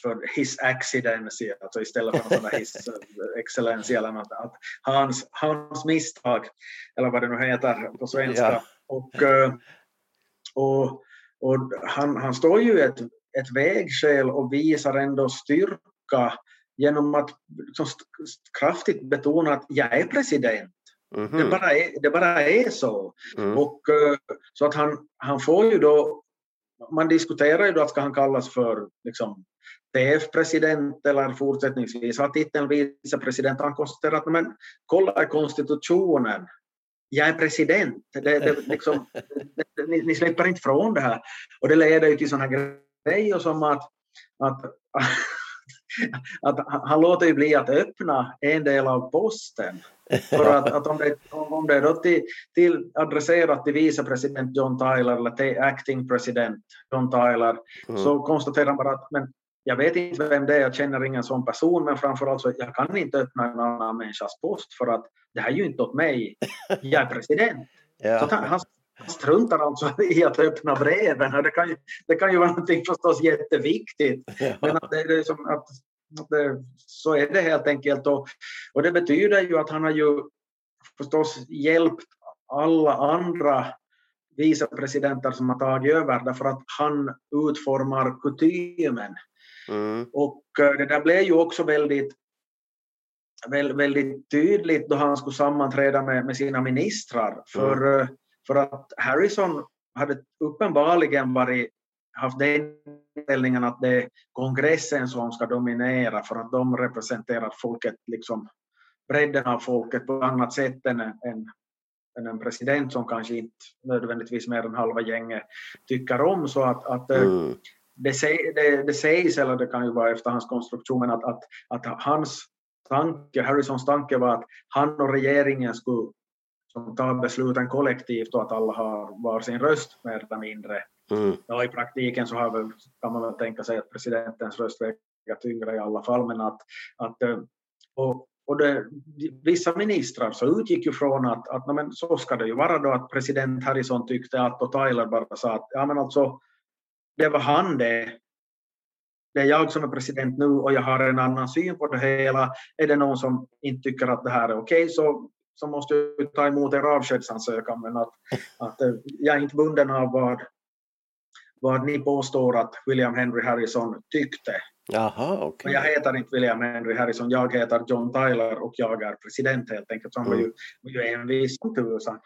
för his accidency, alltså istället för där his eh, excellency eller något. Att hans, hans misstag, eller vad det nu heter på svenska.
Ja.
Och, och, och han, han står ju i ett, ett vägskäl och visar ändå styrka genom att liksom kraftigt betona att jag är president.
Mhm.
Det, bara är, det bara är så.
Mm.
Och, eh, så att han, han får ju då, man diskuterar ju då att ska han kallas för liksom, TF-president eller fortsättningsvis ha titeln vicepresident. Han konstaterar att men, kolla i konstitutionen, jag är president. Det, det, liksom, det, ni, ni släpper inte från det här. Och det leder ju till sådana grejer som att, att att han låter ju bli att öppna en del av posten. För att, att om, det, om det är då till, till adresserat till vicepresident John Tyler eller till acting president John Tyler
Mm.
så konstaterar han bara att men jag vet inte vem det är, jag känner ingen sån person men framförallt så jag kan inte öppna en annan människas post för att det här är ju inte åt mig, jag är president. Så
Ja.
han han struntar alltså i att öppna breven. Det, kan ju, det kan ju vara någonting förstås jätteviktigt. Men att det, är som att, att det, så är det helt enkelt. Och, och det betyder ju att han har ju förstås hjälpt alla andra vicepresidenter som har tagit över därför att han utformar kutymen.
Mm.
Och eh, det där blev ju också väldigt, väl- väldigt tydligt då han skulle sammanträda med, med sina ministrar. För, eh, för att Harrison hade uppenbarligen varit, haft den inställningen att det är kongressen som ska dominera för att de representerar folket, liksom bredden av folket på ett annat sätt än, en- än, än en president som kanske inte nödvändigtvis mer än halva gänget tycker om. Så att, att eh,
Mm.
det, det, det sägs, eller det kan ju vara efter hans konstruktion, men att, att, att hans tanke, Harrisons tanke var att han och regeringen skulle som ta besluten kollektivt och att alla har var sin röst mer eller mindre.
Mm.
Ja, I praktiken så har väl, kan man väl tänka sig att presidentens röst väger tyngre i alla fall, men att, att eh, och, och det, vissa ministrar så utgick ju från att, att men så ska det ju vara då att president Harrison tyckte att och Tyler bara sa att ja men alltså det var han det. Det är jag som är president nu och jag har en annan syn på det hela. Är det någon som inte tycker att det här är okej så, så måste jag ta emot en avskedsansökan. Men att, att eh, jag är inte bunden av vad, vad ni påstår att William Henry Harrison tyckte.
Jaha, okej.
jag heter inte William Henry Harrison, jag heter John Tyler och jag är president helt enkelt. Så han var ju, var ju envis som tusan.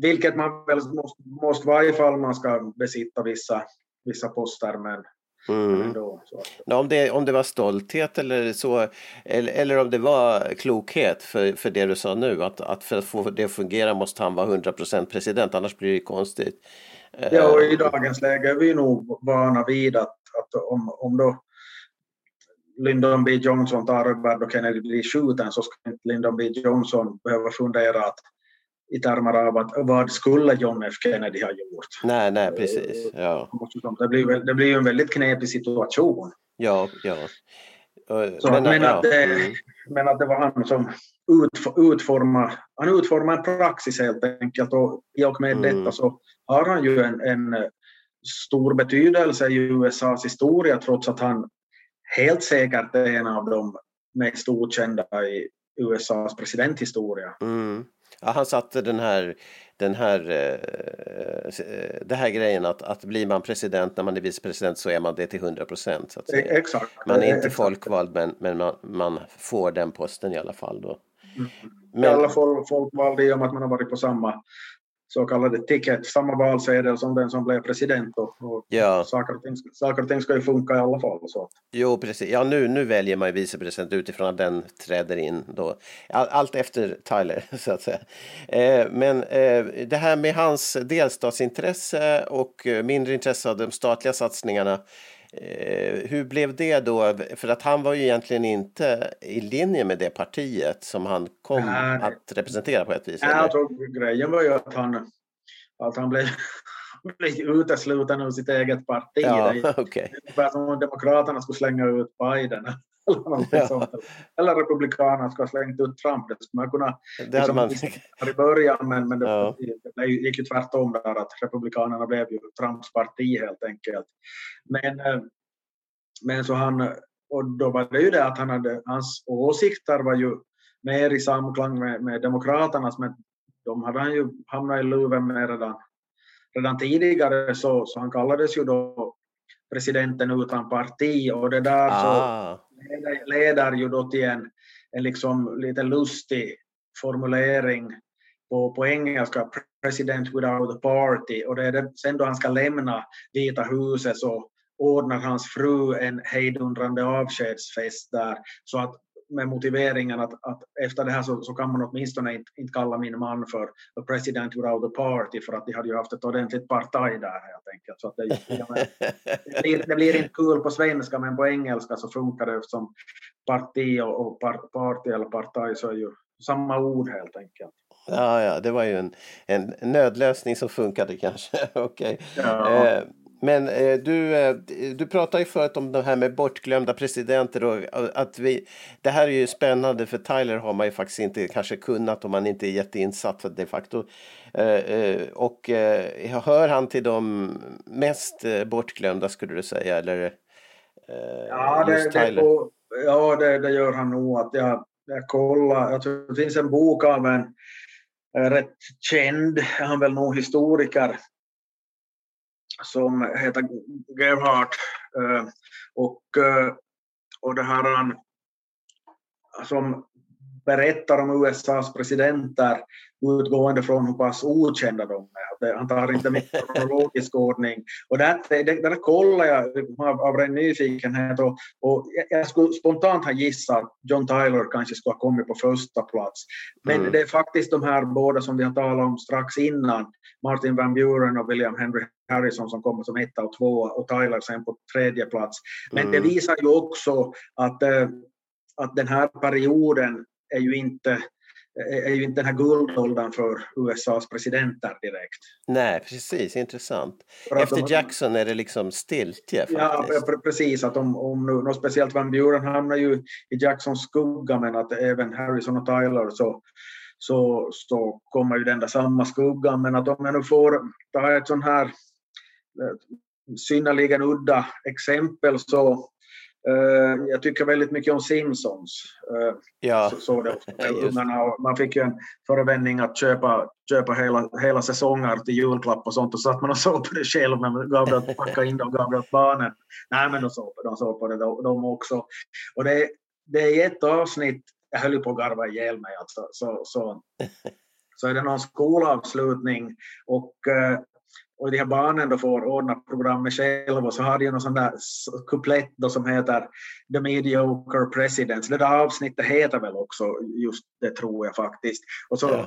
Vilket man väl måste, måste vara ifall man ska besitta vissa, vissa poster. Men
Mm.
ändå,
Ja, Om det, om det var stolthet eller så, eller, eller om det var klokhet för, för det du sa nu, att, att för att få det att fungera måste han vara 100% president, annars blir det konstigt. Eh,
ja, och i dagens läge är vi nog vana vid att, att om, om då Lyndon B Johnson tar över då Kennedy blir skjuten så ska inte Lyndon B Johnson behöva fundera att i termer av att vad skulle John F Kennedy ha gjort?
Nej, nej, precis. Ja,
Det blir, det blir en väldigt knepig situation.
ja. ja. Eh,
Så, men,
ja,
att det,
mm.
men att det var han som utf- utformade, han utformade en praxis helt enkelt och i och med
Mm.
detta så har han ju en, en eh, stor betydelse i USAs historia trots att han helt säkert är en av de mest okända i USAs presidenthistoria.
Mm. Ja, han satte den här, den här, eh, eh, det här grejen att, att blir man president när man är vicepresident så är man det till 100 procent.
E-. Exakt.
Man är inte
Exakt.
folkvald men, men man, man får den posten i alla fall då.
I alla fall folkvalda i och med att man har varit på samma så kallade ticket, samma valsedel som den som blev president. Och, och
Ja.
saker, och ting, saker och ting ska ju funka i alla fall. Så.
Jo, precis. Ja, nu, nu väljer man ju vicepresident utifrån att den träder in då. All, allt efter Tyler, så att säga. Eh, men eh, det här med hans delstatsintresse och eh, mindre intresse av de statliga satsningarna. Eh, hur blev det då? För att han var ju egentligen inte i linje med det partiet som han kom
Nej.
att representera på ett vis.
Nej, jag tror grejen var ju att han, att han blev, blev utesluten ur sitt eget parti.
Ja, okej.
ungefär som om Demokraterna skulle slänga ut Biden. Eller, någonting
Ja.
sånt. eller Republikanerna skulle ha slängt ut Trump. Det skulle man kunna
Det hade man...
här i början, men, men det,
Ja.
det gick ju tvärtom där att Republikanerna blev ju Trumps parti helt enkelt. Men, eh, men så han, och då var det ju det att han hade, hans åsikter var ju mer i samklang med, med Demokraternas, men de hade han ju hamnat i luven med redan, redan tidigare, så, så han kallades ju då presidenten utan parti och det där så
Ah,
leder, leder ju då till en, en liksom lite lustig formulering på, på engelska, president without a party. Och det är det, sen då han ska lämna Vita huset så ordnar hans fru en hejdundrande avskedsfest där. Så att med motiveringen att, att efter det här så, så kan man åtminstone inte, inte kalla min man för a president without a party för att de hade ju haft ett ordentligt partaj där helt enkelt. Så att det, det, blir, det blir inte kul på svenska men på engelska så funkar det eftersom parti och, och par, party eller partaj så är ju samma ord helt enkelt.
ja, ja, det var ju en, en nödlösning som funkade kanske. Okej.
Ja.
Eh, Men eh, du, eh, du pratade ju förut om det här med bortglömda presidenter och och att vi, det här är ju spännande för Tyler har man ju faktiskt inte kanske kunnat om man inte är jätteinsatt de facto. Eh, eh, Och eh, hör han till de mest eh, bortglömda skulle du säga eller? eh,
Ja, det, det, och- ja det, det gör han nog. Att jag, jag kollar, jag tror det finns en bok av en eh, rätt känd, han är väl nog historiker, som heter Gerhard. Eh, och, eh, och det här eh, som berättar om USAs presidenter utgående från hur pass okända de är. Han tar inte med kronologisk ordning. Och det, det där kollar jag av, av ren nyfikenhet och, och jag- jag skulle spontant ha gissat att John Tyler kanske skulle ha kommit på första plats. Men
Mm.
det är faktiskt de här båda som vi har talat om strax innan, Martin Van Buren och William Henry Harrison som kommer som etta och tvåa och Tyler sen på tredje plats. Men
Mm.
det visar ju också att, eh, att den här perioden är ju inte är ju inte den här guldåldern för USAs presidenter direkt.
Nej, precis, intressant. Efter
de-
Jackson är det liksom stiltje
Ja,
faktiskt.
pre- precis. Att om, om nu, nå speciellt Van Buren hamnar ju i Jacksons skugga, men att även Harrison och Tyler så, så, så kommer ju den där samma skuggan. Men att om jag nu får ta ett sån här eh, synnerligen udda exempel så eh, jag tycker väldigt mycket om Simpsons. Eh,
Ja,
så, så. Och man fick ju en förevändning att köpa, köpa hela, hela säsonger till julklapp och sånt och så att man och såg på det själv men gav det att packa in det och gav det åt barnen. Nej men de såg på, de såg på det de, de också. Och det, det är ett avsnitt, jag höll ju på att garva ihjäl mig alltså, så, så, så är det någon skolavslutning och eh, och de här barnen då får ordna programmet själva och så har de någon sån där kuplett då som heter The Mediocre Presidents. Det där avsnittet heter väl också just det tror jag faktiskt. Och så
Ja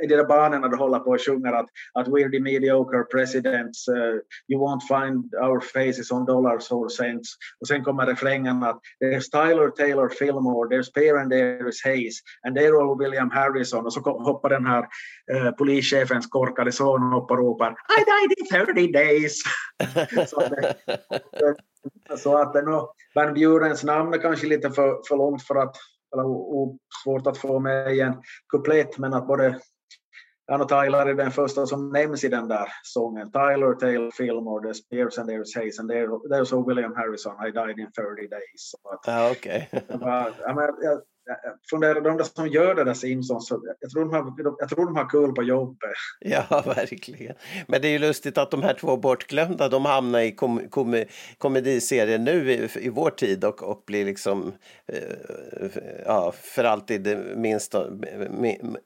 de där barnen du håller på och sjunger att, att we're the mediocre presidents, uh, you won't find our faces on dollars or cents. Och sen kommer refrängen att there's Tyler Taylor Fillmore, there's Per and there's Hayes, and they're all William Harrison. Och så hoppar den här uh, polischefens korkade son upp och ropar I died in 30 days. så, det, så att det nog, Van Burens namn är kanske lite för, för långt för att, eller svårt att få med i en kuplett, men att både och Tyler är den första som nämns i den där sången. Tyler, Taylor, Fillmore, there's Spears and there's Hayes and there, there's William Harrison, I died in 30 days. Så att,
ah, okay.
jag, Eh, från funderar de som gör det där Simpsons, jag tror, de har, jag tror de har kul på jobbet.
Ja, verkligen. Men det är ju lustigt att de här två bortglömda, de hamnar i kom, kom, komediserier nu i, i vår tid och, och blir liksom eh, ja, för alltid minst, eh,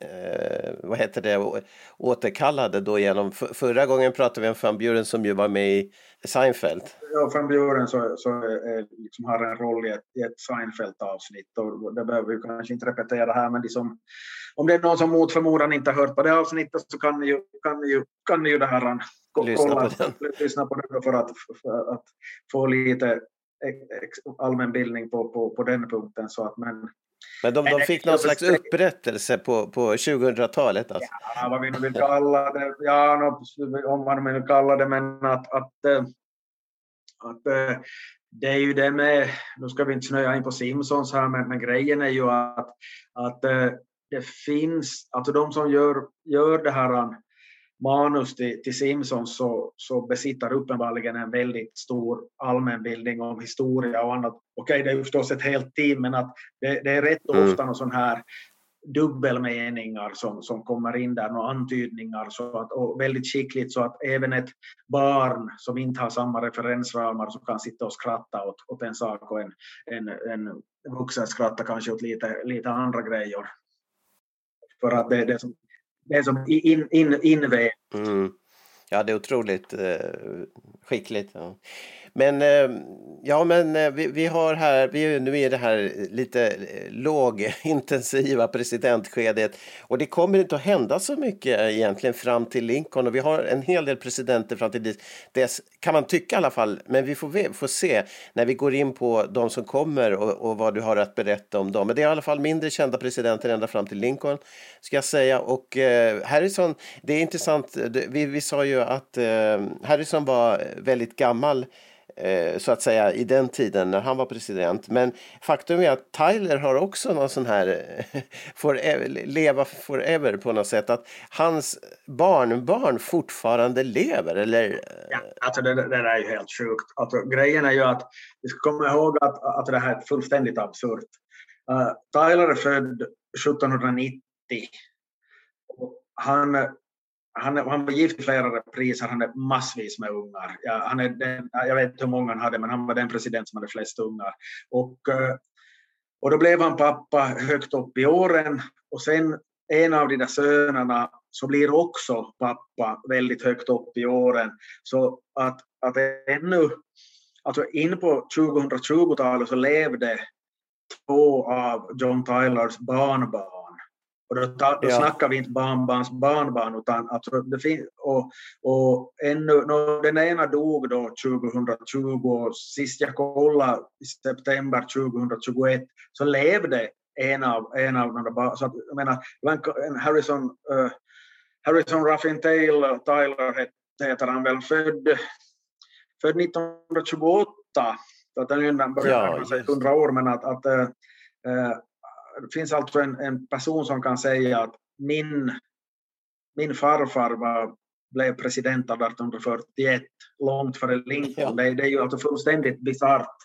eh, vad heter det, återkallade då genom, förra gången pratade vi om Van Buren som ju var med i Seinfeld.
Ja, Van Buren så, så liksom har en roll i ett, i ett Seinfeld-avsnitt och det behöver vi kanske inte repetera här, men de som, om det är någon som mot förmodan inte har hört på det avsnittet så kan ni ju, kan ni ju, kan ni ju det här
lyssna, på den.
lyssna på det för att, för att få lite allmänbildning på, på, på den punkten. Så att, men
men de, de fick någon slags upprättelse på, på 2000-talet? Alltså.
Ja, vad vi nu vill kalla det. Ja, om man vill kalla det, men att, att, eh, att eh, det är ju det med, nu ska vi inte snöa in på Simpsons här, men, men grejen är ju att, att eh, det finns, alltså de som gör, gör det här manus till, till Simpsons så, så besitter uppenbarligen en väldigt stor allmänbildning om historia och annat. Okej, det är ju förstås ett helt team, men att det, det är rätt mm. ofta någon sån här dubbelmeningar som, som kommer in där, några antydningar så att, och väldigt skickligt så att även ett barn som inte har samma referensramar så kan sitta och skratta åt, åt en sak och en, en, en vuxen skrattar kanske åt lite, lite andra grejer. För att det, det, som, det är som in, in, invävt.
Mm. Ja, det är otroligt eh, skickligt. Ja. Men eh, ja, men eh, vi, vi, har här, vi är nu i det här lite eh, lågintensiva presidentskedet och det kommer inte att hända så mycket egentligen fram till Lincoln och vi har en hel del presidenter fram till dess, kan man tycka i alla fall. Men vi får, får se när vi går in på de som kommer och, och vad du har att berätta om dem. Men det är i alla fall mindre kända presidenter ända fram till Lincoln ska jag säga. Och eh, Harrison, det är intressant, vi, vi sa ju att eh, Harrison var väldigt gammal eh, så att säga i den tiden när han var president. Men faktum är att Tyler har också någon sån här eh, forever, leva forever på något sätt. Att hans barnbarn fortfarande lever eller?
Eh, ja, alltså det, det där är ju helt sjukt. Alltså, grejen är ju att vi ska komma ihåg att, att det här är fullständigt absurt. Uh, Tyler är född 1790. Han han, han var gift i flera repriser, han hade massvis med ungar. Ja, han är den, jag vet inte hur många han hade, men han var den president som hade flest ungar. Och, eh, och då blev han pappa högt upp i åren och sen en av de där sönerna så blir också pappa väldigt högt upp i åren. Så att, att ännu, alltså in på 2020-talet så levde två av John Tylers barnbarn och då, ta, då ja. snackar vi inte barnbarns barnbarn, utan alltså det finns, och, och ännu, no, den ena dog då 2020 och sist jag kollade i september 2021 så levde en av, en av de där så att, jag menar, en Harrison, uh, Harrison Ruffin Taylor, Tyler heter han väl, född, född 1928, så att den börjar ja, 100 år, men att, att uh, det finns alltså en, en person som kan säga att min, min farfar var, blev president av 1841, långt före Lincoln. Ja. Det, det, är ju alltså fullständigt bisarrt.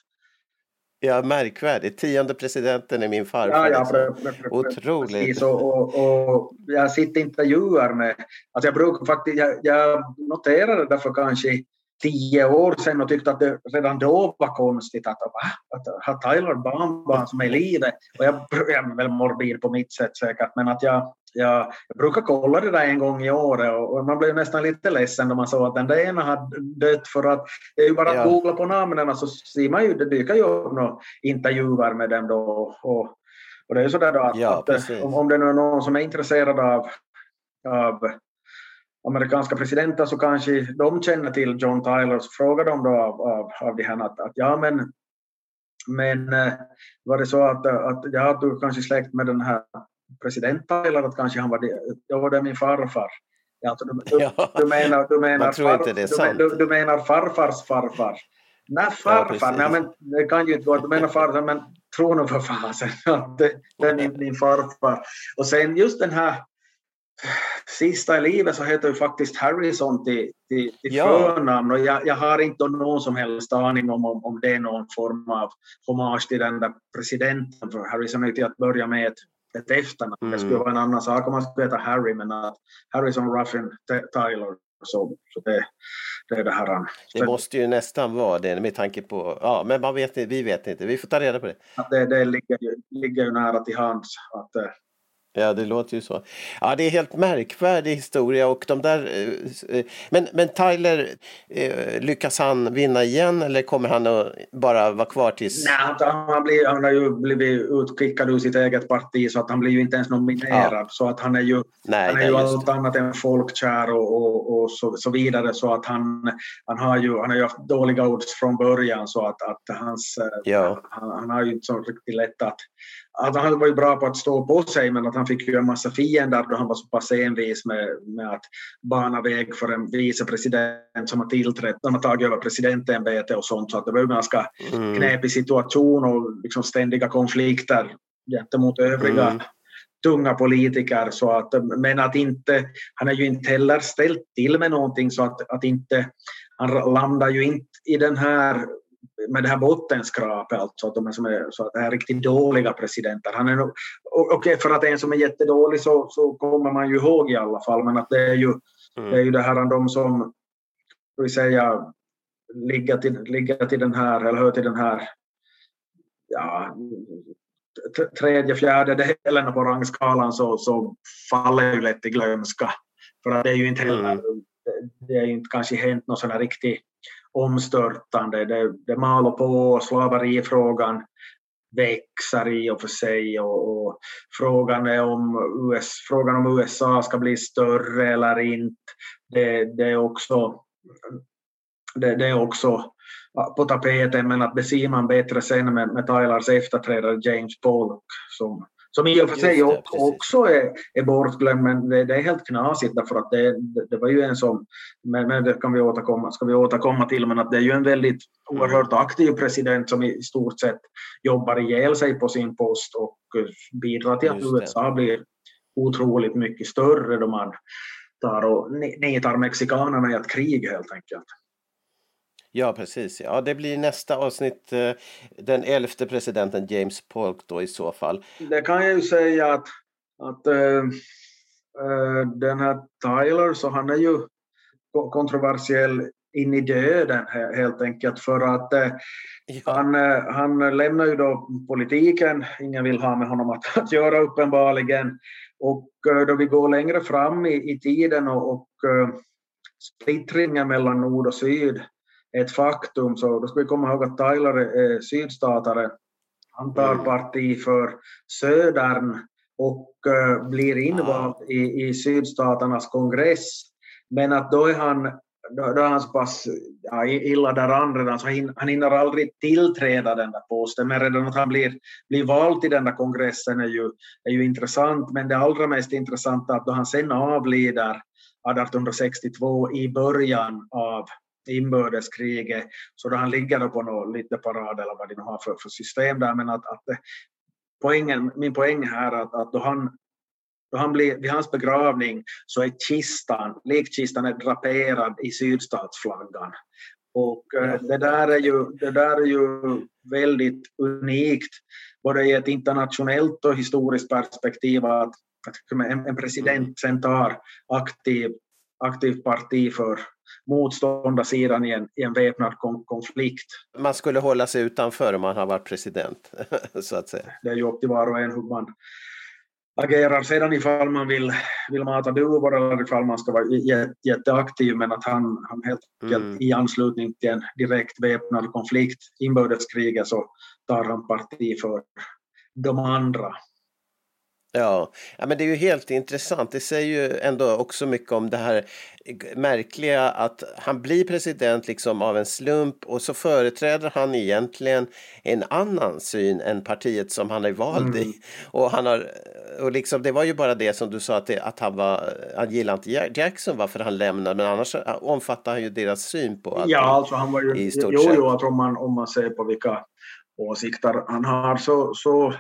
Ja, märkvärdigt. Tionde presidenten är min farfar.
Ja, ja, pre, pre, pre,
Otroligt.
Precis, och, och, och, jag sitter intervjuer med... Alltså jag brukar faktiskt... Jag, jag noterade därför kanske tio år sedan och tyckte att det redan då var konstigt att, att ha Tyler barnbarn som är i livet. Och jag, jag är väl morbid på mitt sätt säkert, men att jag, jag, jag brukar kolla det där en gång i året och, och man blev nästan lite ledsen när man såg att den där ena hade dött för att det är ju bara att ja. googla på namnen så ser man ju, det dyker ju upp några intervjuer med dem då och, och det är ju sådär då att, ja, att om, om det nu är någon som är intresserad av av amerikanska presidenter så kanske de känner till John Tyler så frågar de då av, av, av de här att, att ja men men eh, var det så att, att ja, du kanske släkt med den här president Tyler, att kanske han var det, ja, det är min farfar. Ja, alltså, du, du,
Ja,
du menar, du menar,
det är
du, du, menar farfars farfar. Nej, farfar,
precis.
nej men det kan ju inte gå, du menar farfar, men tro nu för fasen att det, det är min, min farfar. Och sen just den här sista i livet så heter ju faktiskt Harrison till, till, till
Ja.
förnamn och jag, jag har inte någon som helst aning om, om, om det är någon form av hommage till den där presidenten för Harrison är ju till att börja med ett, ett efternamn.
Mm.
Det skulle vara en annan sak om man skulle heta Harry men att Harrison Ruffin Tyler så, så det, det är det här. han-
Det måste ju nästan vara det med tanke på... Ja, men man vet, vi vet inte. Vi får ta reda på det.
att det, det ligger, ju, ligger ju nära till hands att eh,
Ja, det låter ju så. Ja, det är helt märkvärdig historia och de där... eh, eh, Men, men Tyler, eh, lyckas han vinna igen eller kommer han att bara vara kvar tills...
Nej, han, han, blir, han har ju blivit utskickad ur sitt eget parti så att han blir ju inte ens nominerad. Så att han är ju,
Nej,
han är ju allt annat än folkkär och, och, och så, så vidare. Så att han, han, har ju, han har ju haft dåliga odds från början så att, att hans,
Ja.
han, han har ju inte så riktigt lätt att... att han var ju bra på att stå på sig men att han fick ju en massa fiender då han var så pass envis med, med att bana väg för en vicepresident som har tillträtt, de har tagit över presidentämbetet och sånt så att det var ju ganska
Mm.
knepig situation och liksom ständiga konflikter gentemot övriga
Mm.
tunga politiker. Så att, men att inte, han är ju inte heller ställt till med någonting så att, att inte, han landar ju inte i den här med det här bottenskrapet, alltså att de är som är, så att det är riktigt dåliga presidenter. Han är nog, okej, för att en som är jättedålig så, så kommer man ju ihåg i alla fall, men att det är ju,
Mm.
det är ju det här de som, ska vi säga, ligger till, ligger till den här, eller hör till den här, ja, tredje, fjärde delen på rangskalan så, så faller ju lätt i glömska. För att det är ju inte heller,
Mm.
det, är ju inte kanske hänt något sån här riktigt omstörtande. Det, det maler på, slaverifrågan växer i och för sig och, och frågan är om US, frågan om USA ska bli större eller inte. Det, det är också det, det är också på tapeten men att det ser man bättre sen med, med Tylers efterträdare James Polk som, som i och för sig
det,
också, är, är bortglömd men det, det är helt knasigt därför att det, det, var ju en som, men, men det kan vi återkomma, ska vi återkomma till men att det är ju en väldigt oerhört aktiv president som i stort sett jobbar ihjäl sig på sin post och eh, bidrar till att. USA blir otroligt mycket större då man tar och ni- nitar mexikanerna i ett krig helt enkelt.
Ja, precis. Ja, det blir nästa avsnitt. eh, Den elfte presidenten James Polk då i så fall.
Det kan jag ju säga att, att äh, den här Tyler, så han är ju ko- kontroversiell in i döden he- helt enkelt för att äh,
Ja,
han, han lämnar ju då politiken, ingen vill ha med honom att, att göra uppenbarligen. Och då vi går längre fram i, i tiden och, och splittringen mellan nord och syd ett faktum så då ska vi komma ihåg att Tyler är är sydstatare. Han tar
Mm.
parti för södern och äh, blir invald i, i sydstaternas kongress. Men att då är han, då, då är han så pass ja, illa däran redan så han, han hinner aldrig tillträda den där posten. Men redan att han blir, blir vald till den där kongressen är ju, är ju intressant. Men det allra mest intressanta är att då han sen avlider 1862 i början av inbördeskriget, så då han ligger då på något lite parad eller vad de nu har för, för system där, men att, att det- poängen, min poäng här är att, att då han då han blir, vid hans begravning så är kistan, likkistan är draperad i sydstatsflaggan. Och eh, det, där är ju, det där är ju väldigt unikt, både i ett internationellt och historiskt perspektiv, att, att en, en president sen tar aktiv, aktivt parti för motståndarsidan i en, i en väpnad kon, konflikt.
man skulle hålla sig utanför om man har varit president, så att säga.
Det är ju upp till var och en hur man agerar sedan ifall man vill, vill mata duvor eller ifall man ska vara jä- jätteaktiv men att han, han helt enkelt
Mm.
i anslutning till en direkt väpnad konflikt, inbördeskriget, så tar han parti för de andra.
Ja. ja, men det är ju helt intressant. Det säger ju ändå också mycket om det här märkliga att han blir president liksom av en slump och så företräder han egentligen en annan syn än partiet som han är vald i. Och han har, och liksom, det var ju bara det som du sa att, det, att han, var, han gillade inte Jackson varför han lämnade men annars omfattar han ju deras syn på allt.
Ja, alltså han var ju,
i stort
jo, jo, att om man, om man ser på vilka åsikter han har så, så,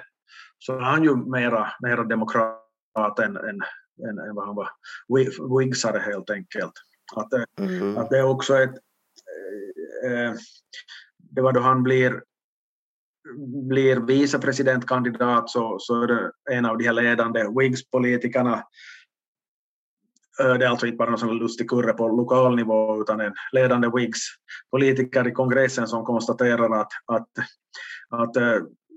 så är han ju mera, mera demokrat än, än, än, än vad han var wi- wigsare helt enkelt. Att, det-
Mm.
att det är också ett... Eh, det var då han blir, blir vicepresidentkandidat så, så är det en av de här ledande Whigs-politikerna Eh, Det är alltså inte bara någon sån lustig kurre på lokal nivå utan en ledande Whigs-politiker i kongressen som konstaterar att, att, att eh,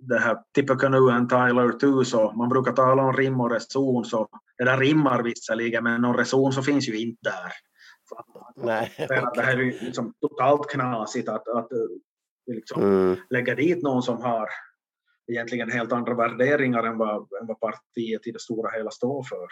det här Tippecanoe and Tyler 2 så man brukar tala om rim och reson så eller rimmar visserligen men någon reson så finns ju inte där.
Nej,
Det här är ju liksom totalt knasigt att, att eh, liksom
Mm.
lägga dit någon som har egentligen helt andra värderingar än vad, än vad partiet i det stora hela står för.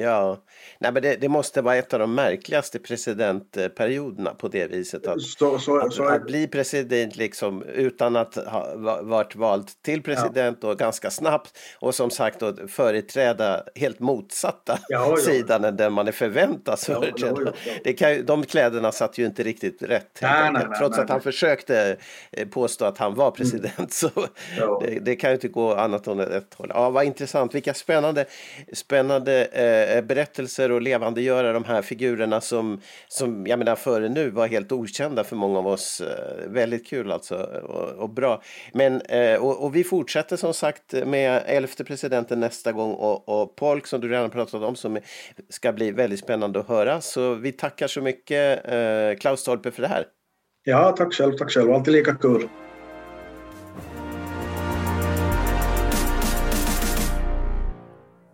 Ja, Nej, men det, det måste vara ett av de märkligaste presidentperioderna på det viset. Att,
Så, så,
att,
så,
att bli president liksom utan att ha va- varit vald till president och ganska snabbt och som sagt då företräda helt motsatta
Ja, ja.
sidan än den man är förväntas
Ja,
företräda.
ja, ja, ja.
Det kan, de kläderna satt ju inte riktigt rätt.
Nej, nej, nej,
Trots att han försökte eh, påstå att han var president så
Ja.
det, det kan ju inte gå annat än ett håll. Ja, vad intressant. Vilka spännande, spännande eh, Eh, berättelser och levandegöra de här figurerna som, som jag menar före nu var helt okända för många av oss. Eh, väldigt kul alltså och, och bra. Men, eh, och, och vi fortsätter som sagt med elfte presidenten nästa gång och, och Polk som du redan pratat om som ska bli väldigt spännande att höra. Så vi tackar så mycket Klaus Stolpe för det här.
ja, tack själv, tack själv. Alltid lika kul.